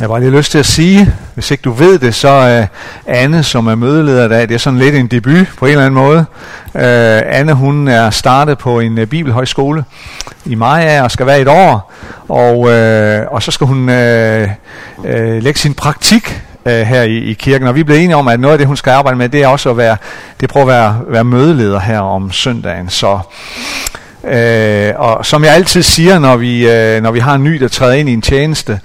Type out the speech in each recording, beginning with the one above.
Jeg har bare lige lyst til at sige, hvis ikke du ved det, så er Anne, som er mødeleder i dag, det er sådan lidt en debut på en eller anden måde. Uh, Anne, hun er startet på en uh, bibelhøjskole i Maja og skal være et år, og, uh, og så skal hun uh, uh, lægge sin praktik uh, her i, i kirken, og vi blev enige om, at noget af det, hun skal arbejde med, det er også at være, det prøver at være, være mødeleder her om søndagen. Så Øh, og som jeg altid siger, når vi, øh, når vi har en ny, der træder ind i en tjeneste,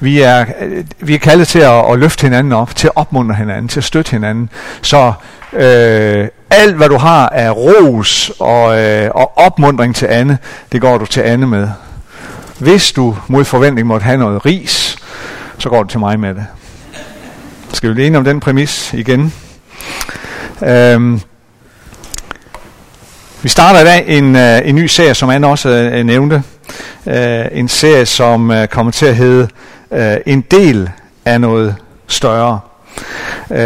vi er, øh, vi er kaldet til at, at løfte hinanden op, til at opmuntre hinanden, til at støtte hinanden. Så øh, alt, hvad du har af ros og, øh, og opmundring til Anne, det går du til Anne med. Hvis du mod forventning måtte have noget ris, så går du til mig med det. Skal vi lige om den præmis igen? Øh, vi starter i dag en, øh, en ny serie, som Anne også øh, nævnte. Uh, en serie, som kommer til at hedde En del af noget større. Uh,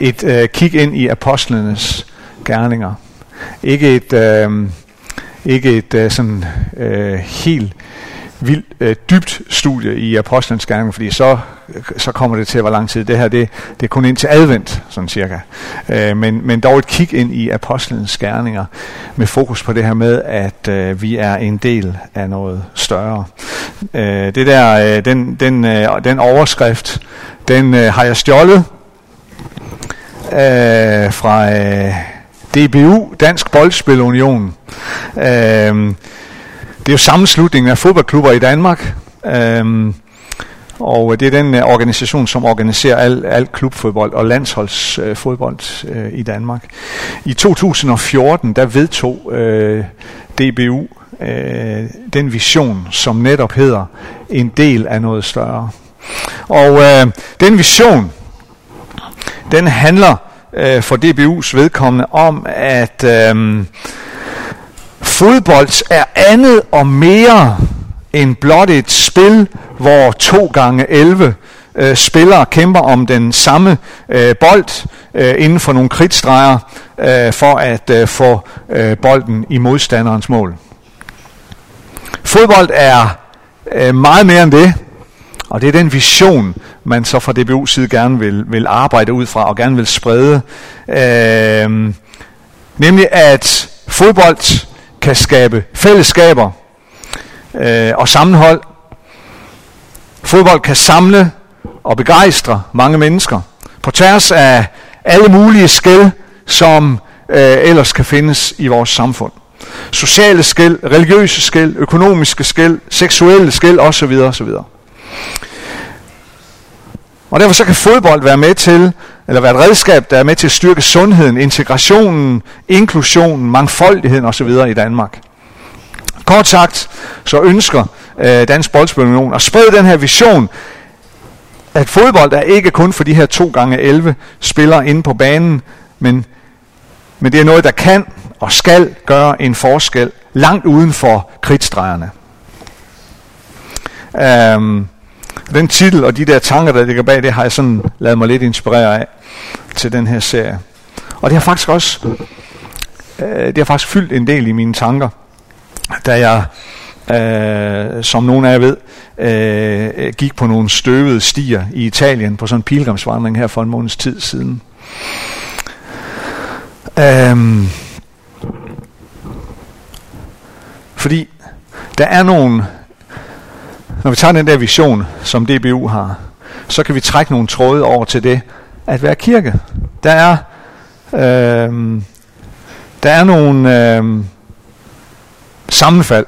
et kig ind i apostlenes gerninger. Ikke et, uh, ikke et sådan uh, helt vildt øh, dybt studie i Apostlenes Gerning, fordi så, så kommer det til at være lang tid. Det her, det, det er kun ind til advent, sådan cirka. Øh, men, men dog et kig ind i Apostlenes Gerninger, med fokus på det her med, at øh, vi er en del af noget større. Øh, det der, øh, den, den, øh, den overskrift, den øh, har jeg stjålet øh, fra øh, DBU, Dansk Boldspil Union. Øh, det er jo sammenslutningen af fodboldklubber i Danmark, øhm, og det er den øh, organisation, som organiserer al, al klubfodbold og landsholdsfodbold øh, øh, i Danmark. I 2014, der vedtog øh, DBU øh, den vision, som netop hedder en del af noget større. Og øh, den vision, den handler øh, for DBU's vedkommende om, at øh, Fodbold er andet og mere end blot et spil, hvor to gange 11 øh, spillere kæmper om den samme øh, bold øh, inden for nogle kridtstreger øh, for at øh, få øh, bolden i modstanderens mål. Fodbold er øh, meget mere end det, og det er den vision, man så fra DBU's side gerne vil, vil arbejde ud fra og gerne vil sprede. Øh, nemlig at fodbold kan skabe fællesskaber øh, og sammenhold. Fodbold kan samle og begejstre mange mennesker på tværs af alle mulige skæld, som øh, ellers kan findes i vores samfund. Sociale skæld, religiøse skæld, økonomiske skæld, seksuelle skæld osv. osv. Og derfor så kan fodbold være med til, eller være et redskab, der er med til at styrke sundheden, integrationen, inklusionen, mangfoldigheden osv. i Danmark. Kort sagt, så ønsker øh, Dansk Boldspilunion at sprede den her vision, at fodbold er ikke kun for de her 2 gange 11 spillere inde på banen, men, men det er noget, der kan og skal gøre en forskel langt uden for kridtstregerne. Øhm, den titel og de der tanker, der ligger bag det, har jeg sådan lavet mig lidt inspirere af til den her serie. Og det har faktisk også, øh, det har faktisk fyldt en del i mine tanker, da jeg, øh, som nogen af jer ved, øh, gik på nogle støvede stier i Italien på sådan en pilgrimsvandring her for en måneds tid siden. Um, fordi der er nogle når vi tager den der vision, som DBU har, så kan vi trække nogle tråde over til det at være kirke. Der er, øh, der er nogle øh, sammenfald.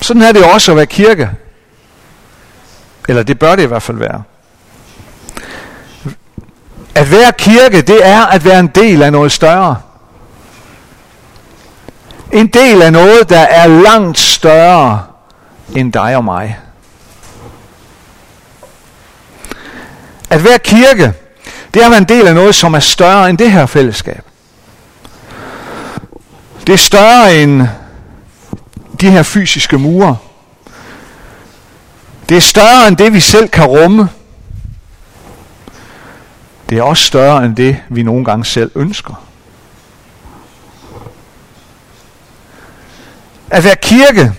Sådan er det jo også at være kirke. Eller det bør det i hvert fald være. At være kirke, det er at være en del af noget større. En del af noget, der er langt større end dig og mig. At være kirke, det er at være en del af noget, som er større end det her fællesskab. Det er større end de her fysiske mure. Det er større end det, vi selv kan rumme. Det er også større end det, vi nogle gange selv ønsker. At være kirke,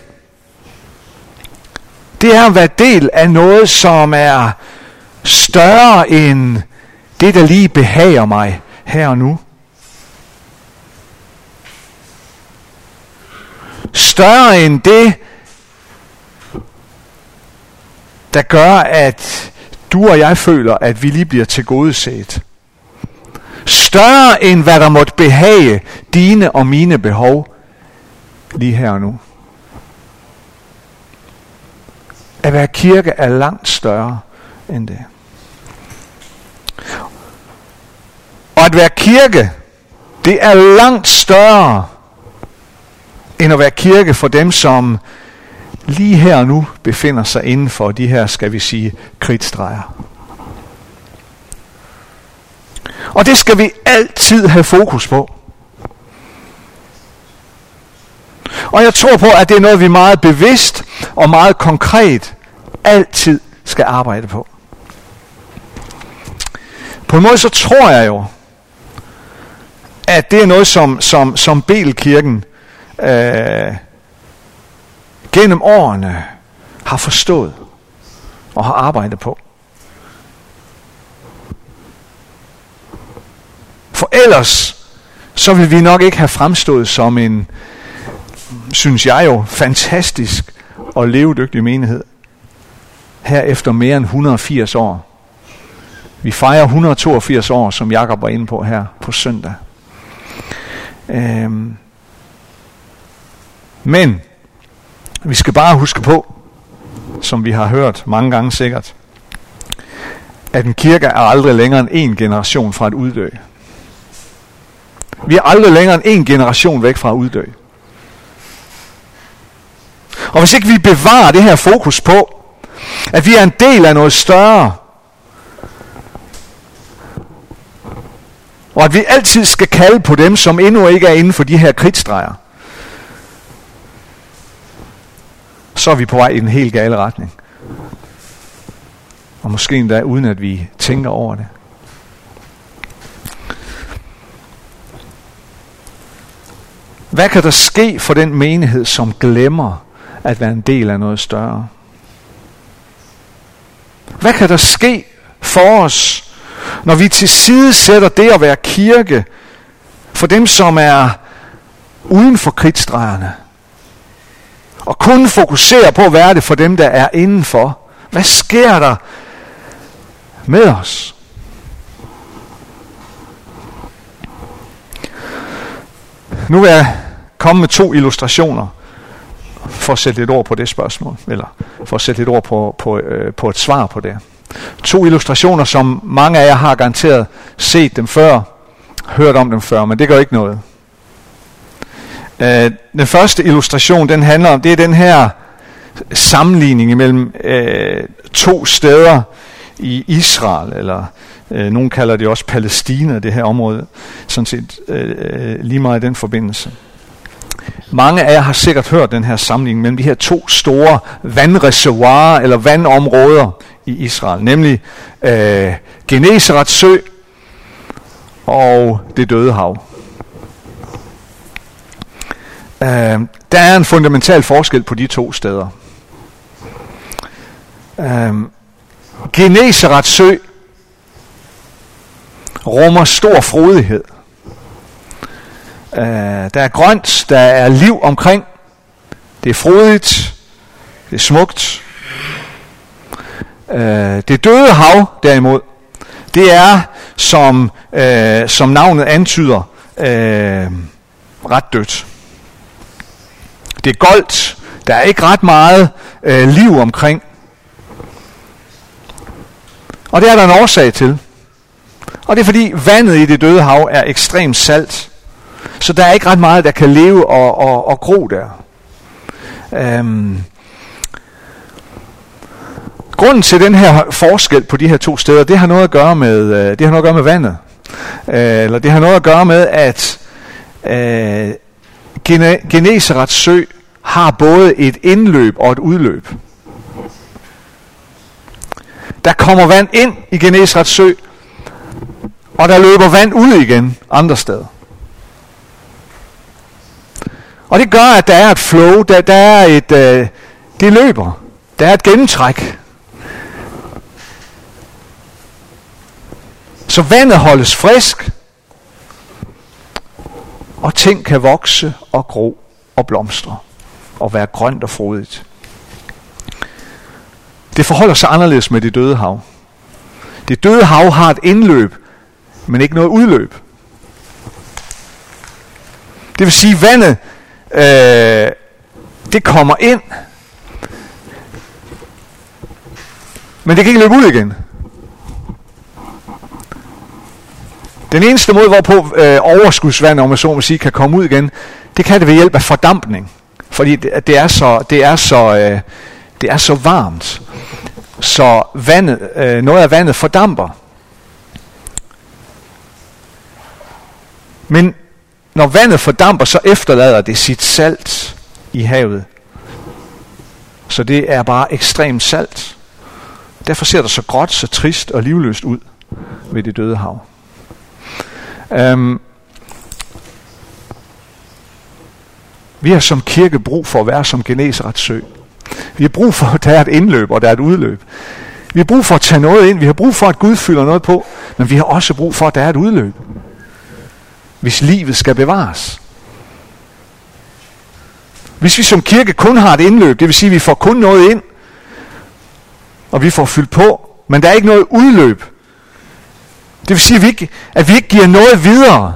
det er at være del af noget, som er større end det, der lige behager mig her og nu. Større end det, der gør, at du og jeg føler, at vi lige bliver tilgodeset. Større end hvad der måtte behage dine og mine behov lige her og nu. At være kirke er langt større end det. Og at være kirke, det er langt større end at være kirke for dem, som lige her og nu befinder sig inden for de her, skal vi sige, kritstreger. Og det skal vi altid have fokus på. Og jeg tror på, at det er noget, vi meget bevidst og meget konkret altid skal arbejde på. På en måde så tror jeg jo, at det er noget, som, som, som Belkirken øh, gennem årene har forstået og har arbejdet på. For ellers, så vil vi nok ikke have fremstået som en, synes jeg jo, fantastisk og levedygtig menighed. Her efter mere end 180 år. Vi fejrer 182 år, som Jakob var inde på her på søndag. Øhm. Men vi skal bare huske på, som vi har hørt mange gange sikkert, at en kirke er aldrig længere end en generation fra at uddø. Vi er aldrig længere end en generation væk fra at uddø. Og hvis ikke vi bevarer det her fokus på, at vi er en del af noget større, og at vi altid skal kalde på dem, som endnu ikke er inden for de her kridtstreger, så er vi på vej i den helt gale retning. Og måske endda uden at vi tænker over det. Hvad kan der ske for den menighed, som glemmer at være en del af noget større? Hvad kan der ske for os, når vi til side sætter det at være kirke for dem, som er uden for kridtstregerne? og kun fokuserer på at være det for dem, der er indenfor. Hvad sker der med os? Nu vil jeg komme med to illustrationer for at sætte lidt ord på det spørgsmål, eller for at sætte lidt ord på, på, øh, på et svar på det. To illustrationer, som mange af jer har garanteret set dem før, hørt om dem før, men det gør ikke noget. Øh, den første illustration, den handler om, det er den her sammenligning mellem øh, to steder i Israel, eller øh, nogen kalder det også Palæstina, det her område, sådan set øh, øh, lige meget i den forbindelse. Mange af jer har sikkert hørt den her sammenligning mellem de her to store vandreservoirer eller vandområder i Israel, nemlig øh, Genesarets sø og det døde hav. Øh, der er en fundamental forskel på de to steder. Øh, Genesarets sø rummer stor frodighed. Øh, der er grønt, der er liv omkring. Det er frodigt. Det er smukt. Øh, det døde hav, derimod, det er, som, øh, som navnet antyder, øh, ret dødt. Det er goldt. Der er ikke ret meget øh, liv omkring. Og det er der en årsag til. Og det er fordi vandet i det døde hav er ekstremt salt. Så der er ikke ret meget, der kan leve og, og, og gro der. Øhm. Grunden til den her forskel på de her to steder, det har noget at gøre med, øh, det har noget at gøre med vandet. Øh, eller det har noget at gøre med, at øh, Geneserets sø har både et indløb og et udløb. Der kommer vand ind i Genesrets sø, og der løber vand ud igen andre steder. Og det gør, at der er et flow, der, der er et, øh, det løber. Der er et gennemtræk. Så vandet holdes frisk, og ting kan vokse og gro og blomstre og være grønt og frodigt. Det forholder sig anderledes med det døde hav. Det døde hav har et indløb, men ikke noget udløb. Det vil sige, at vandet øh, det kommer ind, men det kan ikke løbe ud igen. Den eneste måde, hvorpå øh, overskudsvand, om man så må sige, kan komme ud igen, det kan det ved hjælp af fordampning. Fordi det, det er så, det er så, øh, det er så varmt, så vandet, øh, noget af vandet fordamper. Men når vandet fordamper, så efterlader det sit salt i havet. Så det er bare ekstremt salt. Derfor ser det så gråt, så trist og livløst ud ved det døde hav. Um, vi har som kirke brug for at være som Genesarets sø. Vi har brug for, at der er et indløb, og der er et udløb. Vi har brug for at tage noget ind. Vi har brug for, at Gud fylder noget på. Men vi har også brug for, at der er et udløb. Hvis livet skal bevares. Hvis vi som kirke kun har et indløb, det vil sige, at vi får kun noget ind, og vi får fyldt på, men der er ikke noget udløb. Det vil sige, at vi ikke, at vi ikke giver noget videre.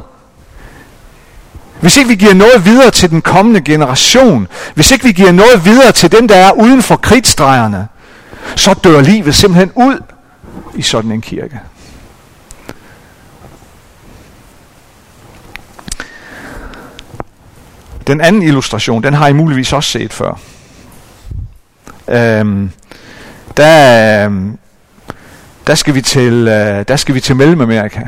Hvis ikke vi giver noget videre til den kommende generation, hvis ikke vi giver noget videre til dem, der er uden for kridtstregerne, så dør livet simpelthen ud i sådan en kirke. Den anden illustration, den har I muligvis også set før. Øhm, der, øhm, der, skal vi til, øh, der skal vi til Mellemamerika.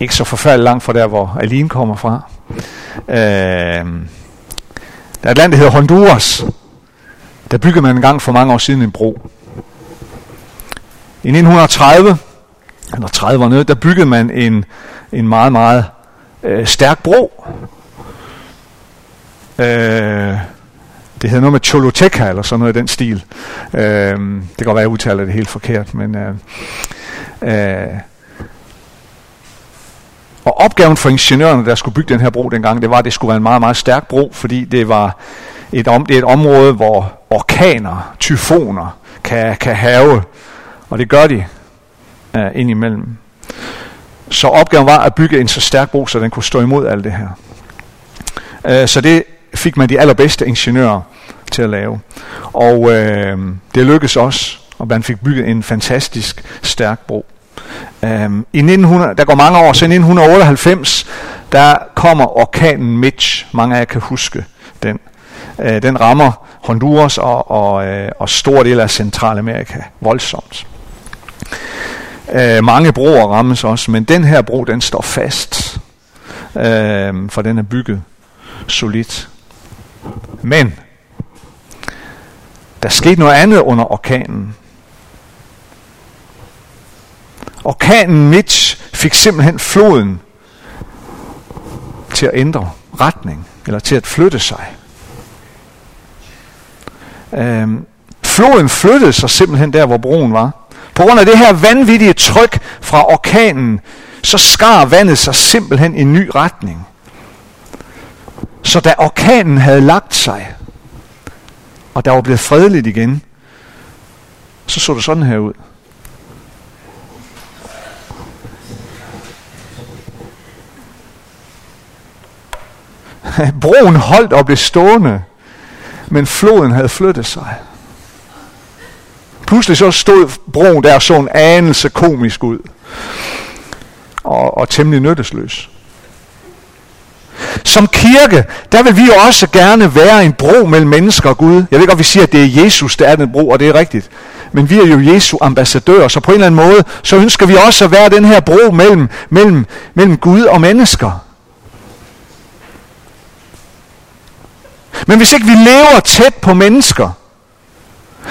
Ikke så forfærdeligt langt fra der, hvor Aline kommer fra. Øhm, der er et land, der hedder Honduras. Der byggede man en gang for mange år siden en bro. I 1930, eller 30'erne, der byggede man en, en meget, meget øh, stærk bro Øh, det hedder noget med Choloteca, eller sådan noget i den stil. Øh, det kan godt være, at jeg udtaler det helt forkert, men... Øh, øh, og opgaven for ingeniørerne, der skulle bygge den her bro dengang, det var, at det skulle være en meget, meget stærk bro, fordi det var et, om, det er et område, hvor orkaner, tyfoner kan, kan have, og det gør de øh, indimellem. Så opgaven var at bygge en så stærk bro, så den kunne stå imod alt det her. Øh, så det fik man de allerbedste ingeniører til at lave. Og øh, det lykkedes også, og man fik bygget en fantastisk stærk bro. Um, I 1900, der går mange år, så i 1998, der kommer orkanen Mitch. Mange af jer kan huske den. Uh, den rammer Honduras og, og, uh, og store dele af Centralamerika voldsomt. Uh, mange broer rammes også, men den her bro, den står fast, uh, for den er bygget solidt. Men der skete noget andet under orkanen. Orkanen Mitch fik simpelthen floden til at ændre retning, eller til at flytte sig. Øhm, floden flyttede sig simpelthen der, hvor broen var. På grund af det her vanvittige tryk fra orkanen, så skar vandet sig simpelthen i en ny retning. Så da orkanen havde lagt sig, og der var blevet fredeligt igen, så så det sådan her ud. Broen holdt og blev stående, men floden havde flyttet sig. Pludselig så stod broen der så en anelse komisk ud. Og, og temmelig nyttesløs. Som kirke, der vil vi jo også gerne være en bro mellem mennesker og Gud. Jeg ved godt, vi siger, at det er Jesus, der er den bro, og det er rigtigt. Men vi er jo Jesu ambassadører, så på en eller anden måde, så ønsker vi også at være den her bro mellem, mellem, mellem Gud og mennesker. Men hvis ikke vi lever tæt på mennesker,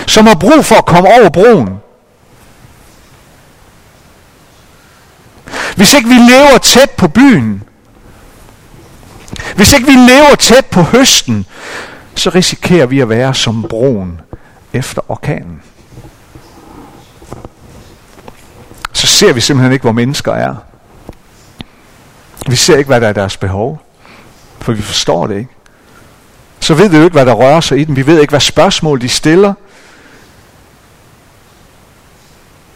som har brug for at komme over broen, hvis ikke vi lever tæt på byen, hvis ikke vi lever tæt på høsten, så risikerer vi at være som broen efter orkanen. Så ser vi simpelthen ikke, hvor mennesker er. Vi ser ikke, hvad der er deres behov, for vi forstår det ikke. Så ved vi jo ikke, hvad der rører sig i dem. Vi ved ikke, hvad spørgsmål de stiller.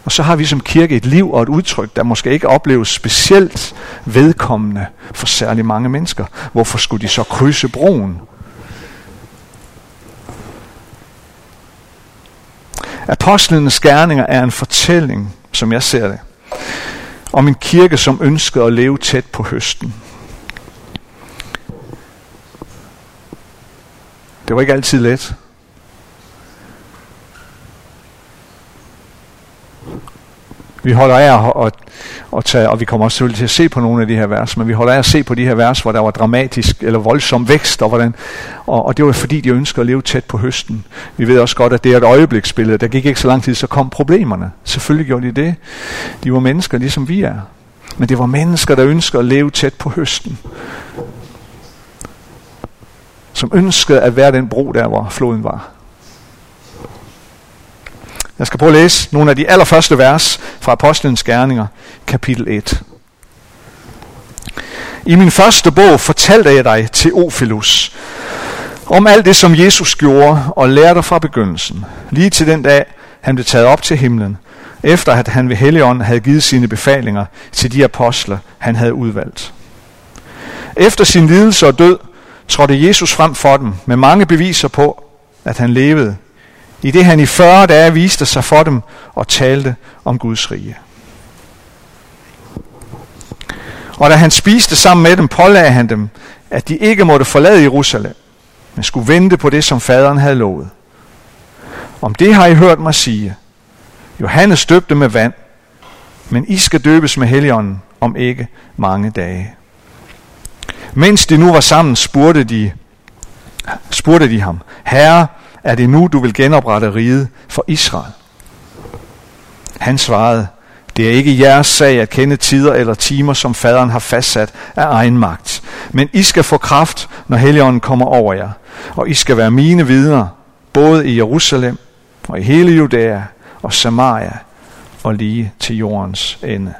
Og så har vi som kirke et liv og et udtryk, der måske ikke opleves specielt vedkommende for særlig mange mennesker. Hvorfor skulle de så krydse broen? Apostlenes gerninger er en fortælling, som jeg ser det, om en kirke, som ønskede at leve tæt på høsten. Det var ikke altid let. Vi holder af at, at tage, og vi kommer også selvfølgelig til at se på nogle af de her vers, men vi holder af at se på de her vers, hvor der var dramatisk eller voldsom vækst, og, hvordan, og, og det var fordi, de ønskede at leve tæt på høsten. Vi ved også godt, at det er et øjebliksbillede. Der gik ikke så lang tid, så kom problemerne. Selvfølgelig gjorde de det. De var mennesker, ligesom vi er. Men det var mennesker, der ønskede at leve tæt på høsten. Som ønskede at være den bro der, hvor floden var. Jeg skal prøve at læse nogle af de allerførste vers fra Apostlenes Gerninger, kapitel 1. I min første bog fortalte jeg dig, Teofilus, om alt det, som Jesus gjorde og lærte fra begyndelsen, lige til den dag, han blev taget op til himlen, efter at han ved Helligånden havde givet sine befalinger til de apostler, han havde udvalgt. Efter sin lidelse og død trådte Jesus frem for dem med mange beviser på, at han levede i det han i 40 dage viste sig for dem og talte om Guds rige. Og da han spiste sammen med dem, pålagde han dem, at de ikke måtte forlade Jerusalem, men skulle vente på det, som faderen havde lovet. Om det har I hørt mig sige. Johannes døbte med vand, men I skal døbes med helligånden om ikke mange dage. Mens de nu var sammen, spurgte de, spurgte de ham, Herre, er det nu, du vil genoprette riget for Israel? Han svarede, det er ikke jeres sag at kende tider eller timer, som faderen har fastsat af egen magt. Men I skal få kraft, når Helligånden kommer over jer. Og I skal være mine vidner, både i Jerusalem og i hele Judæa og Samaria og lige til jordens ende.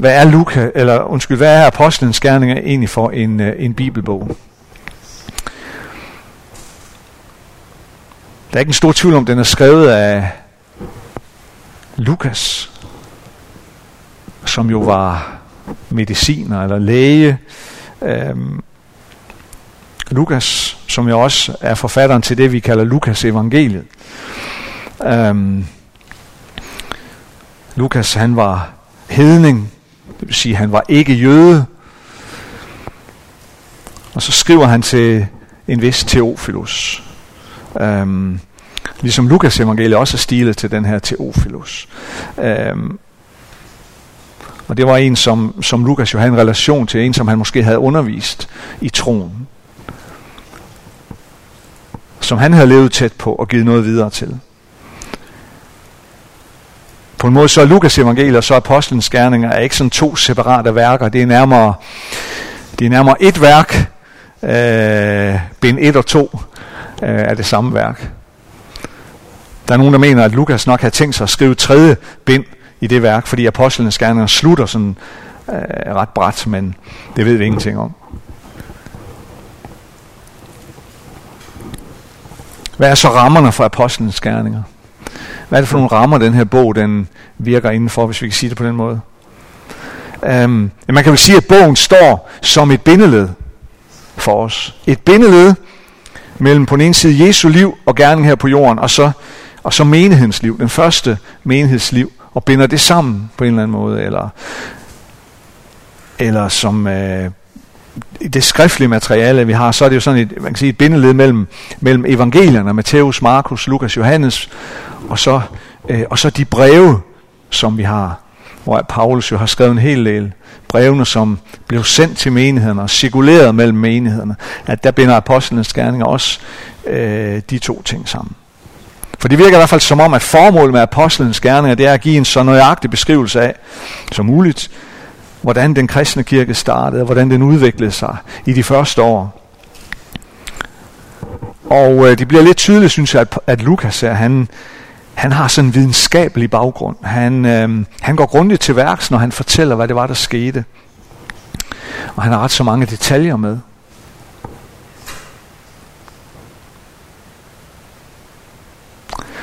Hvad er Luka, eller undskyld, hvad er Apostlenes Gerninger egentlig for en, øh, en bibelbog? Der er ikke en stor tvivl om, den er skrevet af Lukas, som jo var mediciner eller læge. Øhm, Lukas, som jo også er forfatteren til det, vi kalder Lukas evangeliet. Øhm, Lukas, han var hedning, det vil sige, at han var ikke jøde. Og så skriver han til en vis Teofilus. Øhm, ligesom Lukas evangeliet også er stilet til den her Teofilus. Øhm, og det var en, som, som Lukas jo havde en relation til, en som han måske havde undervist i troen. Som han havde levet tæt på og givet noget videre til. På en måde så er Lukas evangeliet og så Apostlenes Gerninger er ikke sådan to separate værker. Det er nærmere, det er nærmere et værk, øh, bind 1 og 2 øh, er det samme værk. Der er nogen, der mener, at Lukas nok har tænkt sig at skrive tredje bind i det værk, fordi Apostlenes Gerninger slutter sådan øh, ret bræt, men det ved vi ingenting om. Hvad er så rammerne for Apostlenes Gerninger? Hvad er det for nogle rammer, den her bog den virker indenfor, hvis vi kan sige det på den måde? Um, man kan vel sige, at bogen står som et bindeled for os. Et bindeled mellem på den ene side Jesu liv og gerning her på jorden, og så, og så menighedens liv, den første menighedsliv, og binder det sammen på en eller anden måde, eller, eller som øh, det skriftlige materiale, vi har, så er det jo sådan et, man kan sige, et bindeled mellem, mellem evangelierne, Matthæus, Markus, Lukas, Johannes, og så, øh, og så de breve, som vi har, hvor Paulus jo har skrevet en hel del brevene, som blev sendt til menighederne og cirkuleret mellem menighederne, at der binder apostlenes gerninger også øh, de to ting sammen. For det virker i hvert fald som om, at formålet med apostlenes gerninger, det er at give en så nøjagtig beskrivelse af, som muligt, hvordan den kristne kirke startede, og hvordan den udviklede sig i de første år. Og øh, det bliver lidt tydeligt, synes jeg, at, at Lukas her, han, han har sådan en videnskabelig baggrund. Han, øh, han går grundigt til værks, når han fortæller, hvad det var, der skete. Og han har ret så mange detaljer med.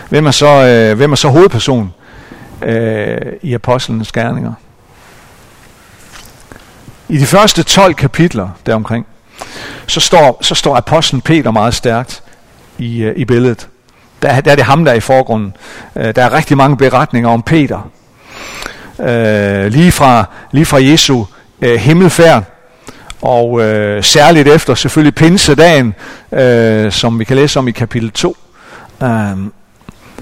Hvem er så, øh, hvem er så hovedperson øh, i apostlenes gerninger? I de første 12 kapitler deromkring, så står, så står apostlen Peter meget stærkt i, øh, i billedet. Der, der er det ham, der er i forgrunden. Øh, der er rigtig mange beretninger om Peter. Øh, lige, fra, lige fra Jesu øh, himmelfærd, og øh, særligt efter selvfølgelig pinsedagen, øh, som vi kan læse om i kapitel 2. Øh,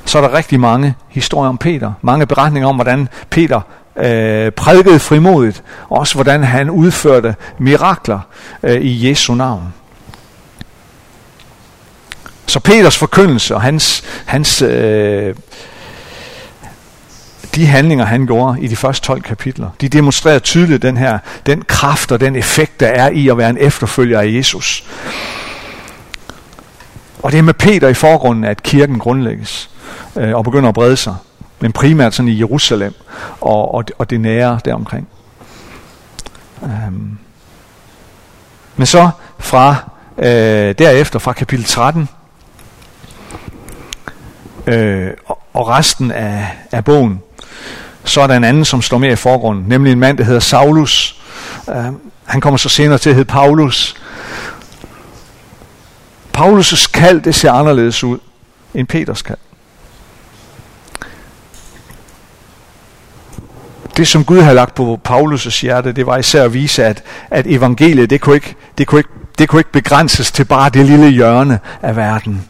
så er der rigtig mange historier om Peter. Mange beretninger om, hvordan Peter øh, prædikede frimodigt. Også hvordan han udførte mirakler øh, i Jesu navn. Så Peters forkyndelse og hans, hans øh, de handlinger, han gjorde i de første 12 kapitler, de demonstrerer tydeligt den her, den kraft og den effekt, der er i at være en efterfølger af Jesus. Og det er med Peter i forgrunden, at kirken grundlægges øh, og begynder at brede sig. Men primært sådan i Jerusalem og, og, og det nære deromkring. Øhm. men så fra øh, derefter, fra kapitel 13, øh, og, resten af, af bogen, så er der en anden, som står mere i forgrunden, nemlig en mand, der hedder Saulus. Øh, han kommer så senere til at hedde Paulus. Paulus' kald, det ser anderledes ud end Peters kald. det, som Gud havde lagt på Paulus' hjerte, det var især at vise, at, at evangeliet, det kunne, ikke, det, kunne ikke, det kunne ikke begrænses til bare det lille hjørne af verden.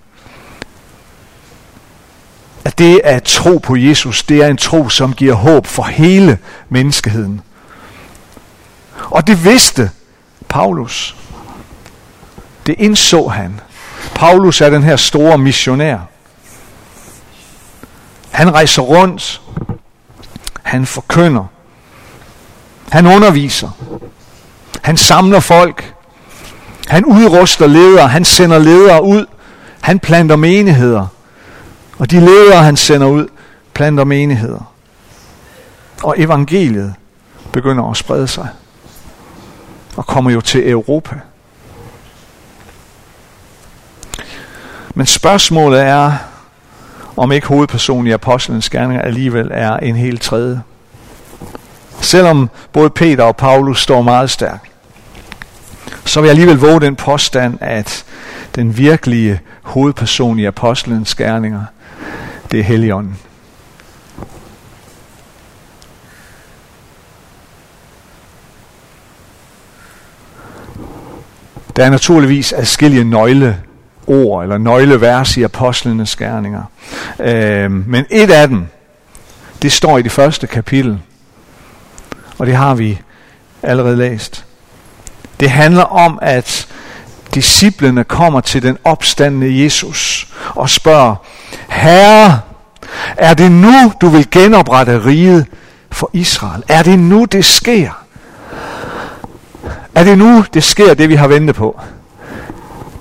At det at tro på Jesus, det er en tro, som giver håb for hele menneskeheden. Og det vidste Paulus. Det indså han. Paulus er den her store missionær. Han rejser rundt han forkynder. Han underviser. Han samler folk. Han udruster ledere. Han sender ledere ud. Han planter menigheder. Og de ledere, han sender ud, planter menigheder. Og evangeliet begynder at sprede sig. Og kommer jo til Europa. Men spørgsmålet er, om ikke hovedpersonen i apostlenes gerninger alligevel er en helt tredje. Selvom både Peter og Paulus står meget stærkt, så vil jeg alligevel våge den påstand, at den virkelige hovedperson i apostlenes gerninger, det er Helligånden. Der er naturligvis adskillige nøgle ord eller nøglevers i apostlenes gerninger. Øh, men et af dem, det står i det første kapitel, og det har vi allerede læst. Det handler om, at disciplene kommer til den opstandende Jesus og spørger, Herre, er det nu, du vil genoprette riget for Israel? Er det nu, det sker? Er det nu, det sker, det vi har ventet på?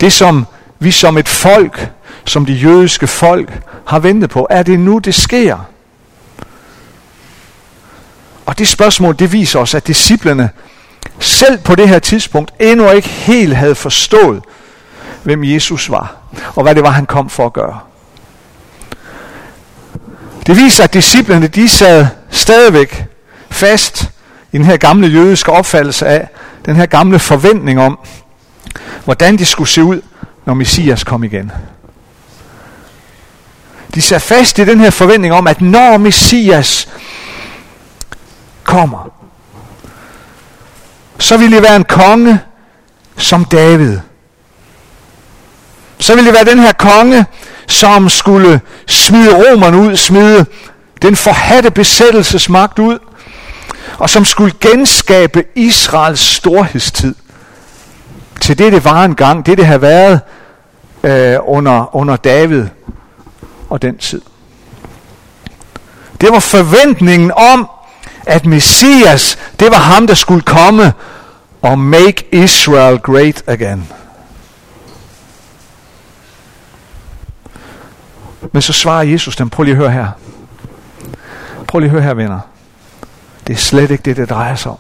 Det, som vi som et folk, som de jødiske folk, har ventet på. Er det nu, det sker? Og det spørgsmål, det viser os, at disciplerne selv på det her tidspunkt endnu ikke helt havde forstået, hvem Jesus var, og hvad det var, han kom for at gøre. Det viser, at disciplerne, de sad stadigvæk fast i den her gamle jødiske opfattelse af, den her gamle forventning om, hvordan det skulle se ud, når Messias kom igen. De sad fast i den her forventning om, at når Messias kommer, så vil det være en konge som David. Så vil det være den her konge, som skulle smide romerne ud, smide den forhatte besættelsesmagt ud, og som skulle genskabe Israels storhedstid til det, det var engang, det, det har været øh, under, under David og den tid. Det var forventningen om, at Messias, det var ham, der skulle komme og make Israel great again. Men så svarer Jesus dem, prøv lige at høre her. Prøv lige at høre her, venner. Det er slet ikke det, det drejer sig om.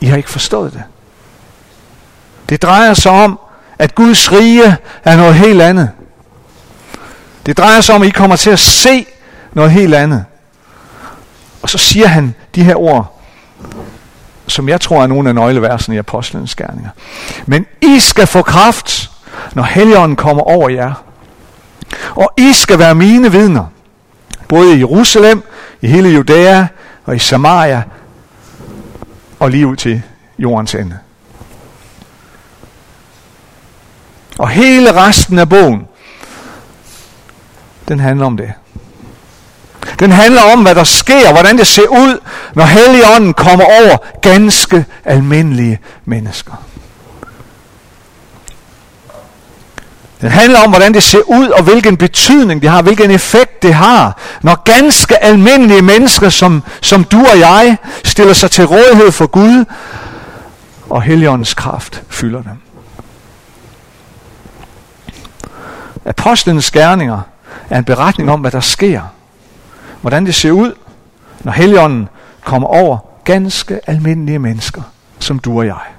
I har ikke forstået det. Det drejer sig om, at Guds rige er noget helt andet. Det drejer sig om, at I kommer til at se noget helt andet. Og så siger han de her ord, som jeg tror er nogle af nøgleversene i Apostlenes Gerninger. Men I skal få kraft, når Helligånden kommer over jer. Og I skal være mine vidner, både i Jerusalem, i hele Judæa og i Samaria, og lige ud til jordens ende. Og hele resten af bogen, den handler om det. Den handler om, hvad der sker, hvordan det ser ud, når Helligånden kommer over ganske almindelige mennesker. Den handler om, hvordan det ser ud, og hvilken betydning det har, hvilken effekt det har, når ganske almindelige mennesker, som, som du og jeg, stiller sig til rådighed for Gud, og Helligåndens kraft fylder dem. Apostlenes gerninger er en beretning om, hvad der sker. Hvordan det ser ud, når Helligånden kommer over ganske almindelige mennesker, som du og jeg.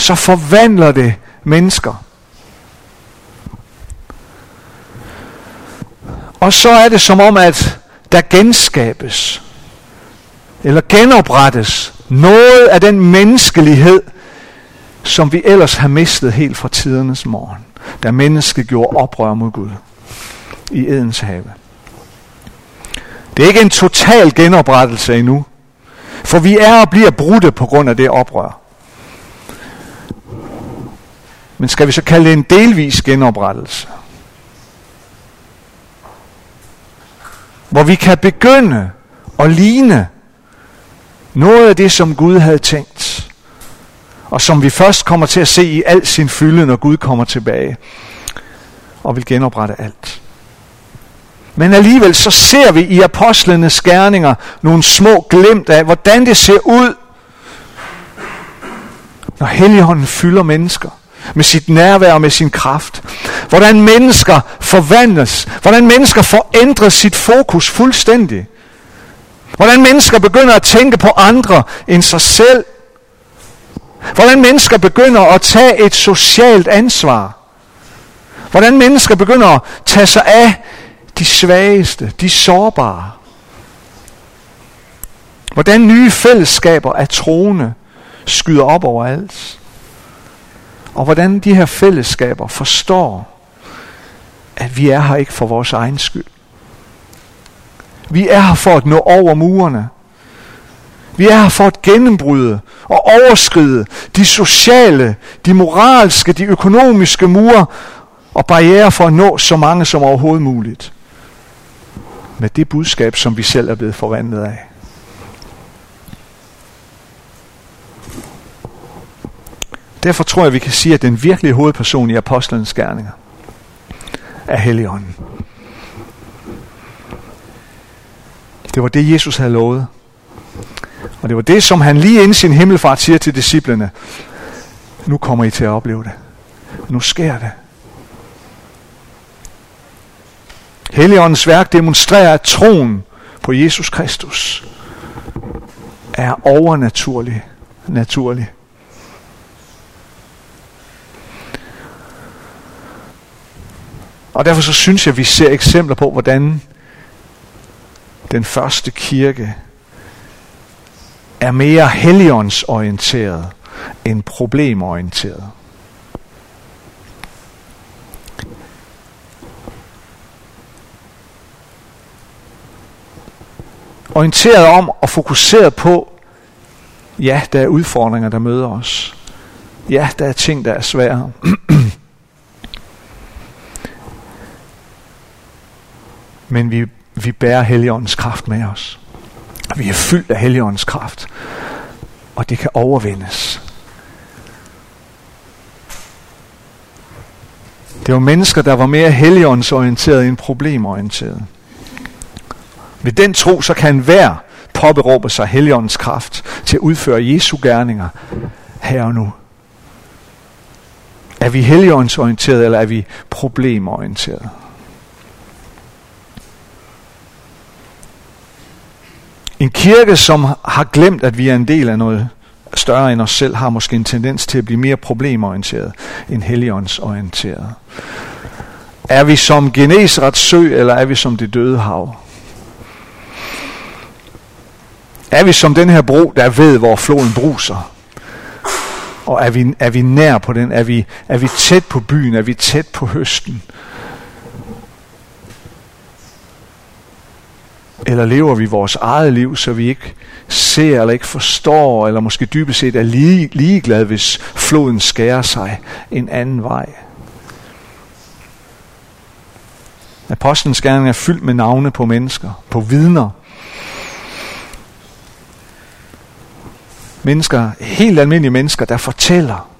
Så forvandler det mennesker. Og så er det som om, at der genskabes, eller genoprettes noget af den menneskelighed, som vi ellers har mistet helt fra tidernes morgen, da mennesket gjorde oprør mod Gud i Edens have. Det er ikke en total genoprettelse endnu, for vi er og bliver brudte på grund af det oprør. Men skal vi så kalde det en delvis genoprettelse? Hvor vi kan begynde at ligne noget af det, som Gud havde tænkt og som vi først kommer til at se i al sin fylde, når Gud kommer tilbage og vil genoprette alt. Men alligevel så ser vi i apostlenes gerninger nogle små glimt af, hvordan det ser ud, når Helligånden fylder mennesker med sit nærvær og med sin kraft. Hvordan mennesker forvandles. Hvordan mennesker får sit fokus fuldstændig. Hvordan mennesker begynder at tænke på andre end sig selv Hvordan mennesker begynder at tage et socialt ansvar. Hvordan mennesker begynder at tage sig af de svageste, de sårbare. Hvordan nye fællesskaber af troende skyder op overalt. Og hvordan de her fællesskaber forstår, at vi er her ikke for vores egen skyld. Vi er her for at nå over murene vi er her for at gennembryde og overskride de sociale, de moralske, de økonomiske mure og barriere for at nå så mange som overhovedet muligt. Med det budskab, som vi selv er blevet forvandlet af. Derfor tror jeg, vi kan sige, at den virkelige hovedperson i apostlenes gerninger er Helligånden. Det var det, Jesus havde lovet. Og det var det, som han lige inden sin himmelfart siger til disciplene. Nu kommer I til at opleve det. Nu sker det. Helligåndens værk demonstrerer, at troen på Jesus Kristus er overnaturlig. Naturlig. Og derfor så synes jeg, at vi ser eksempler på, hvordan den første kirke er mere helligåndsorienteret end problemorienteret. Orienteret om og fokuseret på, ja, der er udfordringer, der møder os. Ja, der er ting, der er svære. Men vi, vi bærer Helligåndens kraft med os. Vi er fyldt af Helligåndens kraft. Og det kan overvindes. Det var mennesker, der var mere helligåndsorienterede end problemorienterede. Ved den tro, så kan hver påberåbe sig helligåndens kraft til at udføre Jesu gerninger her og nu. Er vi helligåndsorienterede, eller er vi problemorienterede? En kirke, som har glemt, at vi er en del af noget større end os selv, har måske en tendens til at blive mere problemorienteret end helligåndsorienteret. Er vi som Genesrets sø, eller er vi som det døde hav? Er vi som den her bro, der ved, hvor floden bruser? Og er vi, er vi nær på den? Er vi, er vi tæt på byen? Er vi tæt på høsten? Eller lever vi vores eget liv, så vi ikke ser eller ikke forstår, eller måske dybest set er lige, ligeglad, hvis floden skærer sig en anden vej? Apostlenes gerning er fyldt med navne på mennesker, på vidner. Mennesker, helt almindelige mennesker, der fortæller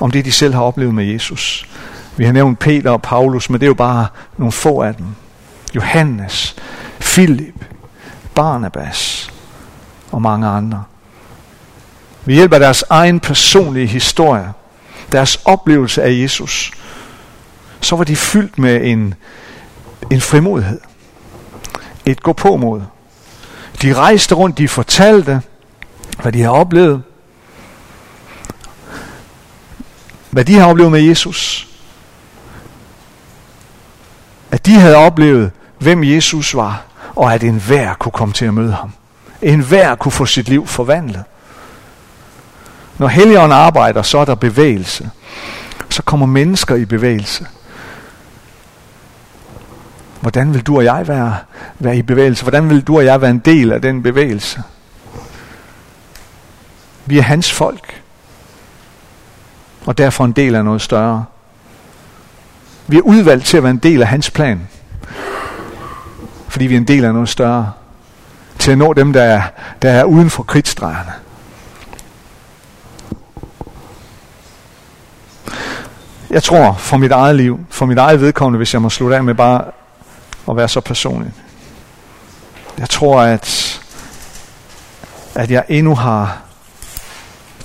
om det, de selv har oplevet med Jesus. Vi har nævnt Peter og Paulus, men det er jo bare nogle få af dem. Johannes, Filip, Barnabas og mange andre. Vi hjælper deres egen personlige historie, deres oplevelse af Jesus, så var de fyldt med en, en frimodighed. Et gå på mod. De rejste rundt, de fortalte, hvad de har oplevet. Hvad de har oplevet med Jesus. At de havde oplevet, hvem Jesus var, og at enhver kunne komme til at møde ham. Enhver kunne få sit liv forvandlet. Når Helligånden arbejder, så er der bevægelse. Så kommer mennesker i bevægelse. Hvordan vil du og jeg være, være i bevægelse? Hvordan vil du og jeg være en del af den bevægelse? Vi er hans folk. Og derfor en del af noget større. Vi er udvalgt til at være en del af hans plan. Fordi vi er en del af noget større. Til at nå dem, der er, der er uden for kridtstregerne. Jeg tror for mit eget liv, for mit eget vedkommende, hvis jeg må slutte af med bare at være så personlig. Jeg tror, at, at jeg endnu har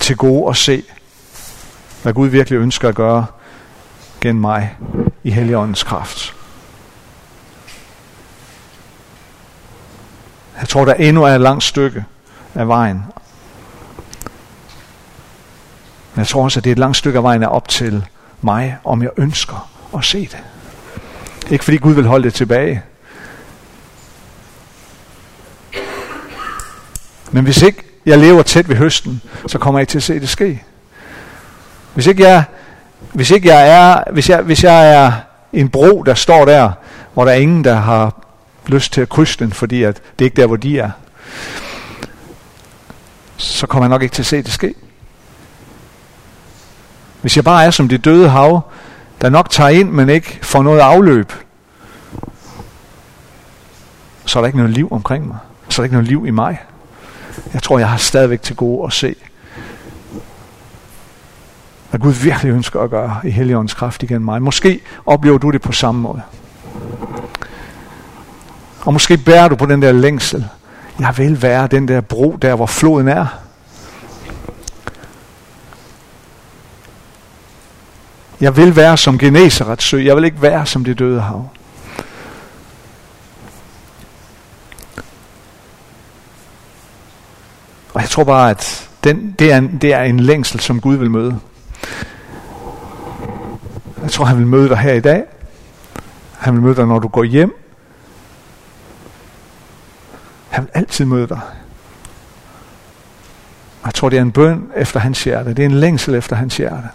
til gode at se, hvad Gud virkelig ønsker at gøre gennem mig i Helligåndens kraft. Jeg tror, der endnu er et langt stykke af vejen. Men jeg tror også, at det er et langt stykke af vejen er op til mig, om jeg ønsker at se det. Ikke fordi Gud vil holde det tilbage. Men hvis ikke jeg lever tæt ved høsten, så kommer jeg ikke til at se det ske. Hvis ikke jeg, hvis ikke jeg er, hvis jeg, hvis jeg er en bro, der står der, hvor der er ingen, der har lyst til at krydse den, fordi at det er ikke der, hvor de er, så kommer jeg nok ikke til at se det ske. Hvis jeg bare er som det døde hav, der nok tager ind, men ikke får noget afløb, så er der ikke noget liv omkring mig. Så er der ikke noget liv i mig. Jeg tror, jeg har stadigvæk til gode at se, hvad Gud virkelig ønsker at gøre i Helligåndens kraft igen mig. Måske oplever du det på samme måde. Og måske bærer du på den der længsel. Jeg vil være den der bro, der hvor floden er. Jeg vil være som Geneserets sø. Jeg vil ikke være som det døde hav. Og jeg tror bare, at den, det, er en, det er en længsel, som Gud vil møde. Jeg tror, han vil møde dig her i dag. Han vil møde dig, når du går hjem. Han vil altid møde dig. Jeg tror, det er en bøn efter hans hjerte. Det er en længsel efter hans hjerte.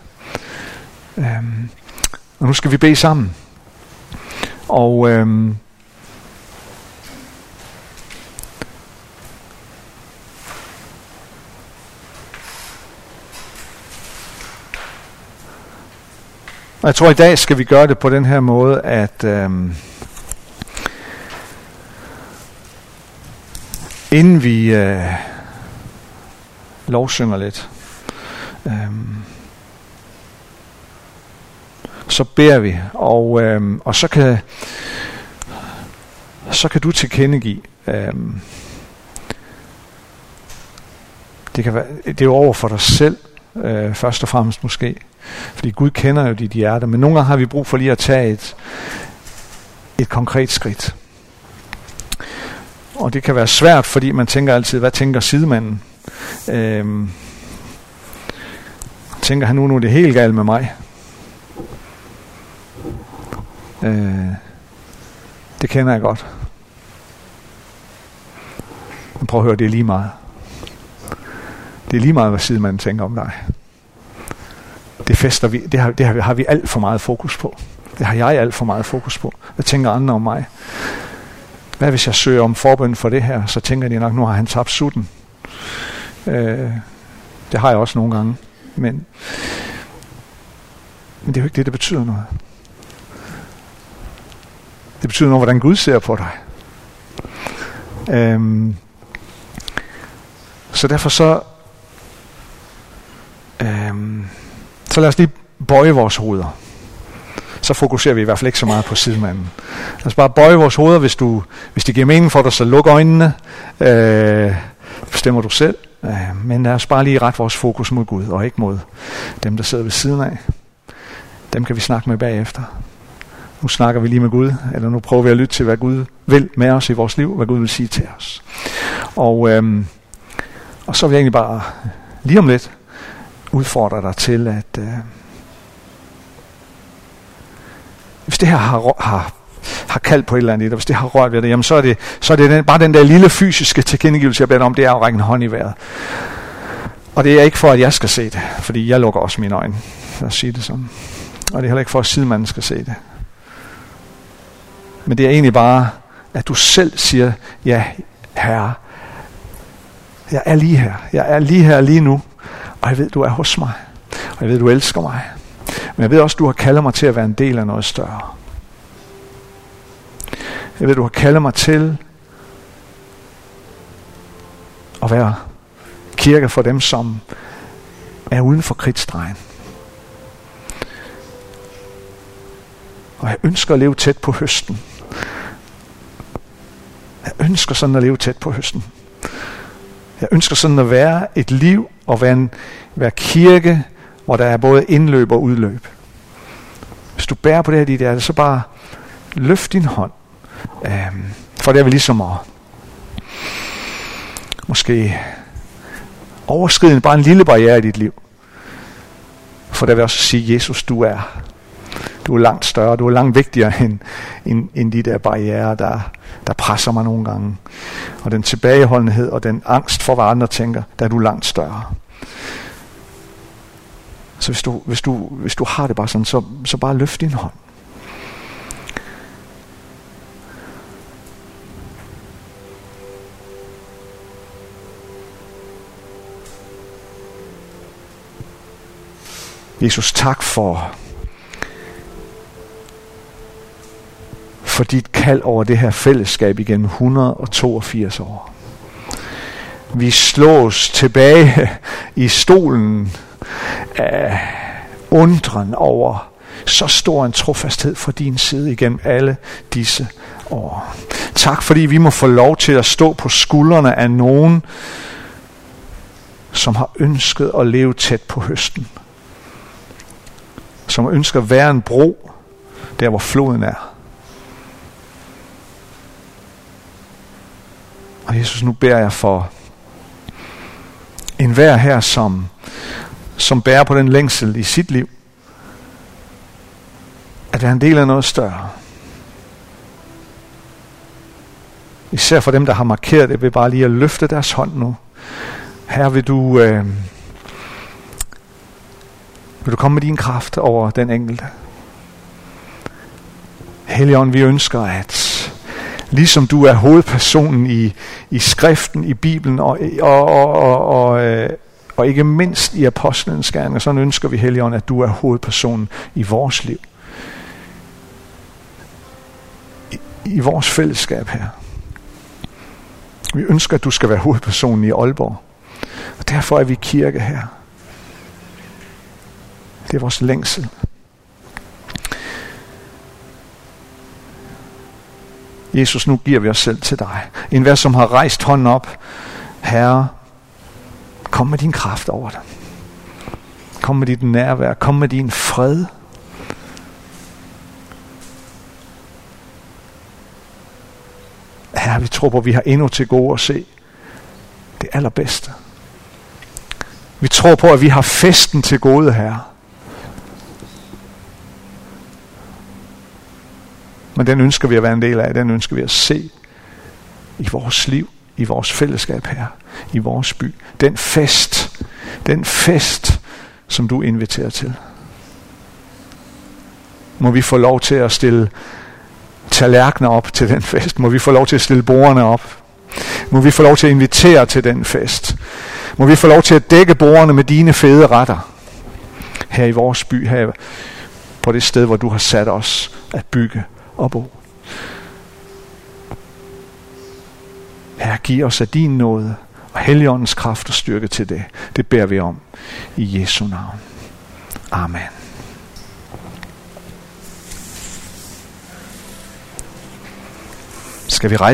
Øhm, og nu skal vi bede sammen. Og øhm, Og jeg tror, i dag skal vi gøre det på den her måde, at øhm, inden vi øh, lovsynger lidt, øh, så beder vi, og, øh, og så kan så kan du tilkendegive, øh, det, kan være, det er jo over for dig selv, øh, først og fremmest måske, fordi Gud kender jo dit hjerte, men nogle gange har vi brug for lige at tage et, et konkret skridt. Og det kan være svært, fordi man tænker altid, hvad tænker sidemanden? Øhm, tænker han nu, nu er det helt galt med mig? Øh, det kender jeg godt. Men prøv at høre, det er lige meget. Det er lige meget, hvad sidemanden tænker om dig. Det fester vi, det har, det har, har vi alt for meget fokus på. Det har jeg alt for meget fokus på. Hvad tænker andre om mig? Hvad hvis jeg søger om forbøn for det her? Så tænker de nok, nu har han tabt sutten. Øh, det har jeg også nogle gange. Men, men det er jo ikke det, der betyder noget. Det betyder noget, hvordan Gud ser på dig. Øhm, så derfor så, øhm, så lad os lige bøje vores hoveder. Så fokuserer vi i hvert fald ikke så meget på sidemanden. Lad os bare bøje vores hoveder, hvis, du, hvis det giver mening for dig, så luk øjnene. Øh, bestemmer du selv. Øh, men lad os bare lige ret vores fokus mod Gud, og ikke mod dem, der sidder ved siden af. Dem kan vi snakke med bagefter. Nu snakker vi lige med Gud, eller nu prøver vi at lytte til, hvad Gud vil med os i vores liv, hvad Gud vil sige til os. Og, øhm, og så vil jeg egentlig bare lige om lidt udfordre dig til, at øh, hvis det her har, har, har kaldt på et eller andet, og hvis det har rørt ved det, jamen så er det, så er det den, bare den der lille fysiske tilkendegivelse, jeg beder om, det er at række en hånd i vejret. Og det er ikke for, at jeg skal se det, fordi jeg lukker også mine øjne. Lad os sige det sådan. Og det er heller ikke for, at sidemanden skal se det. Men det er egentlig bare, at du selv siger, ja, herre, jeg er lige her. Jeg er lige her lige nu. Og jeg ved, du er hos mig. Og jeg ved, du elsker mig. Men jeg ved også, du har kaldet mig til at være en del af noget større. Jeg ved, du har kaldet mig til at være kirke for dem, som er uden for kridtstregen. Og jeg ønsker at leve tæt på høsten. Jeg ønsker sådan at leve tæt på høsten. Jeg ønsker sådan at være et liv og være, en, være kirke, hvor der er både indløb og udløb. Hvis du bærer på det her dit hjerte, så bare løft din hånd. Øhm, for det er vel ligesom at måske overskride bare en lille barriere i dit liv. For der vil også sige, Jesus, du er du er langt større, du er langt vigtigere end, end, end de der barriere, der, der presser mig nogle gange. Og den tilbageholdenhed og den angst for, hvad andre tænker, der er du langt større. Så hvis du, hvis du, hvis du har det bare sådan, så, så bare løft din hånd. Jesus, tak for for dit kald over det her fællesskab igennem 182 år. Vi slås tilbage i stolen af undren over så stor en trofasthed fra din side igennem alle disse år. Tak fordi vi må få lov til at stå på skuldrene af nogen, som har ønsket at leve tæt på høsten. Som ønsker at være en bro, der hvor floden er. Og Jesus, nu beder jeg for en hver her, som, som bærer på den længsel i sit liv, at være en del af noget større. Især for dem, der har markeret det, vil bare lige at løfte deres hånd nu. Her vil du, øh, vil du komme med din kraft over den enkelte. Helligånd, vi ønsker, at ligesom du er hovedpersonen i, i skriften, i Bibelen og, og, og, og, og, øh, og ikke mindst i apostlenes gerninger, så ønsker vi, Helligånd, at du er hovedpersonen i vores liv. I, i vores fællesskab her. Vi ønsker, at du skal være hovedpersonen i Aalborg. Og derfor er vi kirke her. Det er vores længsel. Jesus, nu giver vi os selv til dig. En hver, som har rejst hånden op, Herre, kom med din kraft over det. Kom med dit nærvær. Kom med din fred. Herre, vi tror på, at vi har endnu til gode at se det allerbedste. Vi tror på, at vi har festen til gode, Herre. Men den ønsker vi at være en del af. Den ønsker vi at se i vores liv, i vores fællesskab her, i vores by. Den fest, den fest, som du inviterer til. Må vi få lov til at stille tallerkener op til den fest. Må vi få lov til at stille bordene op. Må vi få lov til at invitere til den fest. Må vi få lov til at dække bordene med dine fede retter. Her i vores by, her på det sted, hvor du har sat os at bygge og bo. Herre, giv os af din nåde og Helligåndens kraft og styrke til det. Det bærer vi om i Jesu navn. Amen. Skal vi rejse?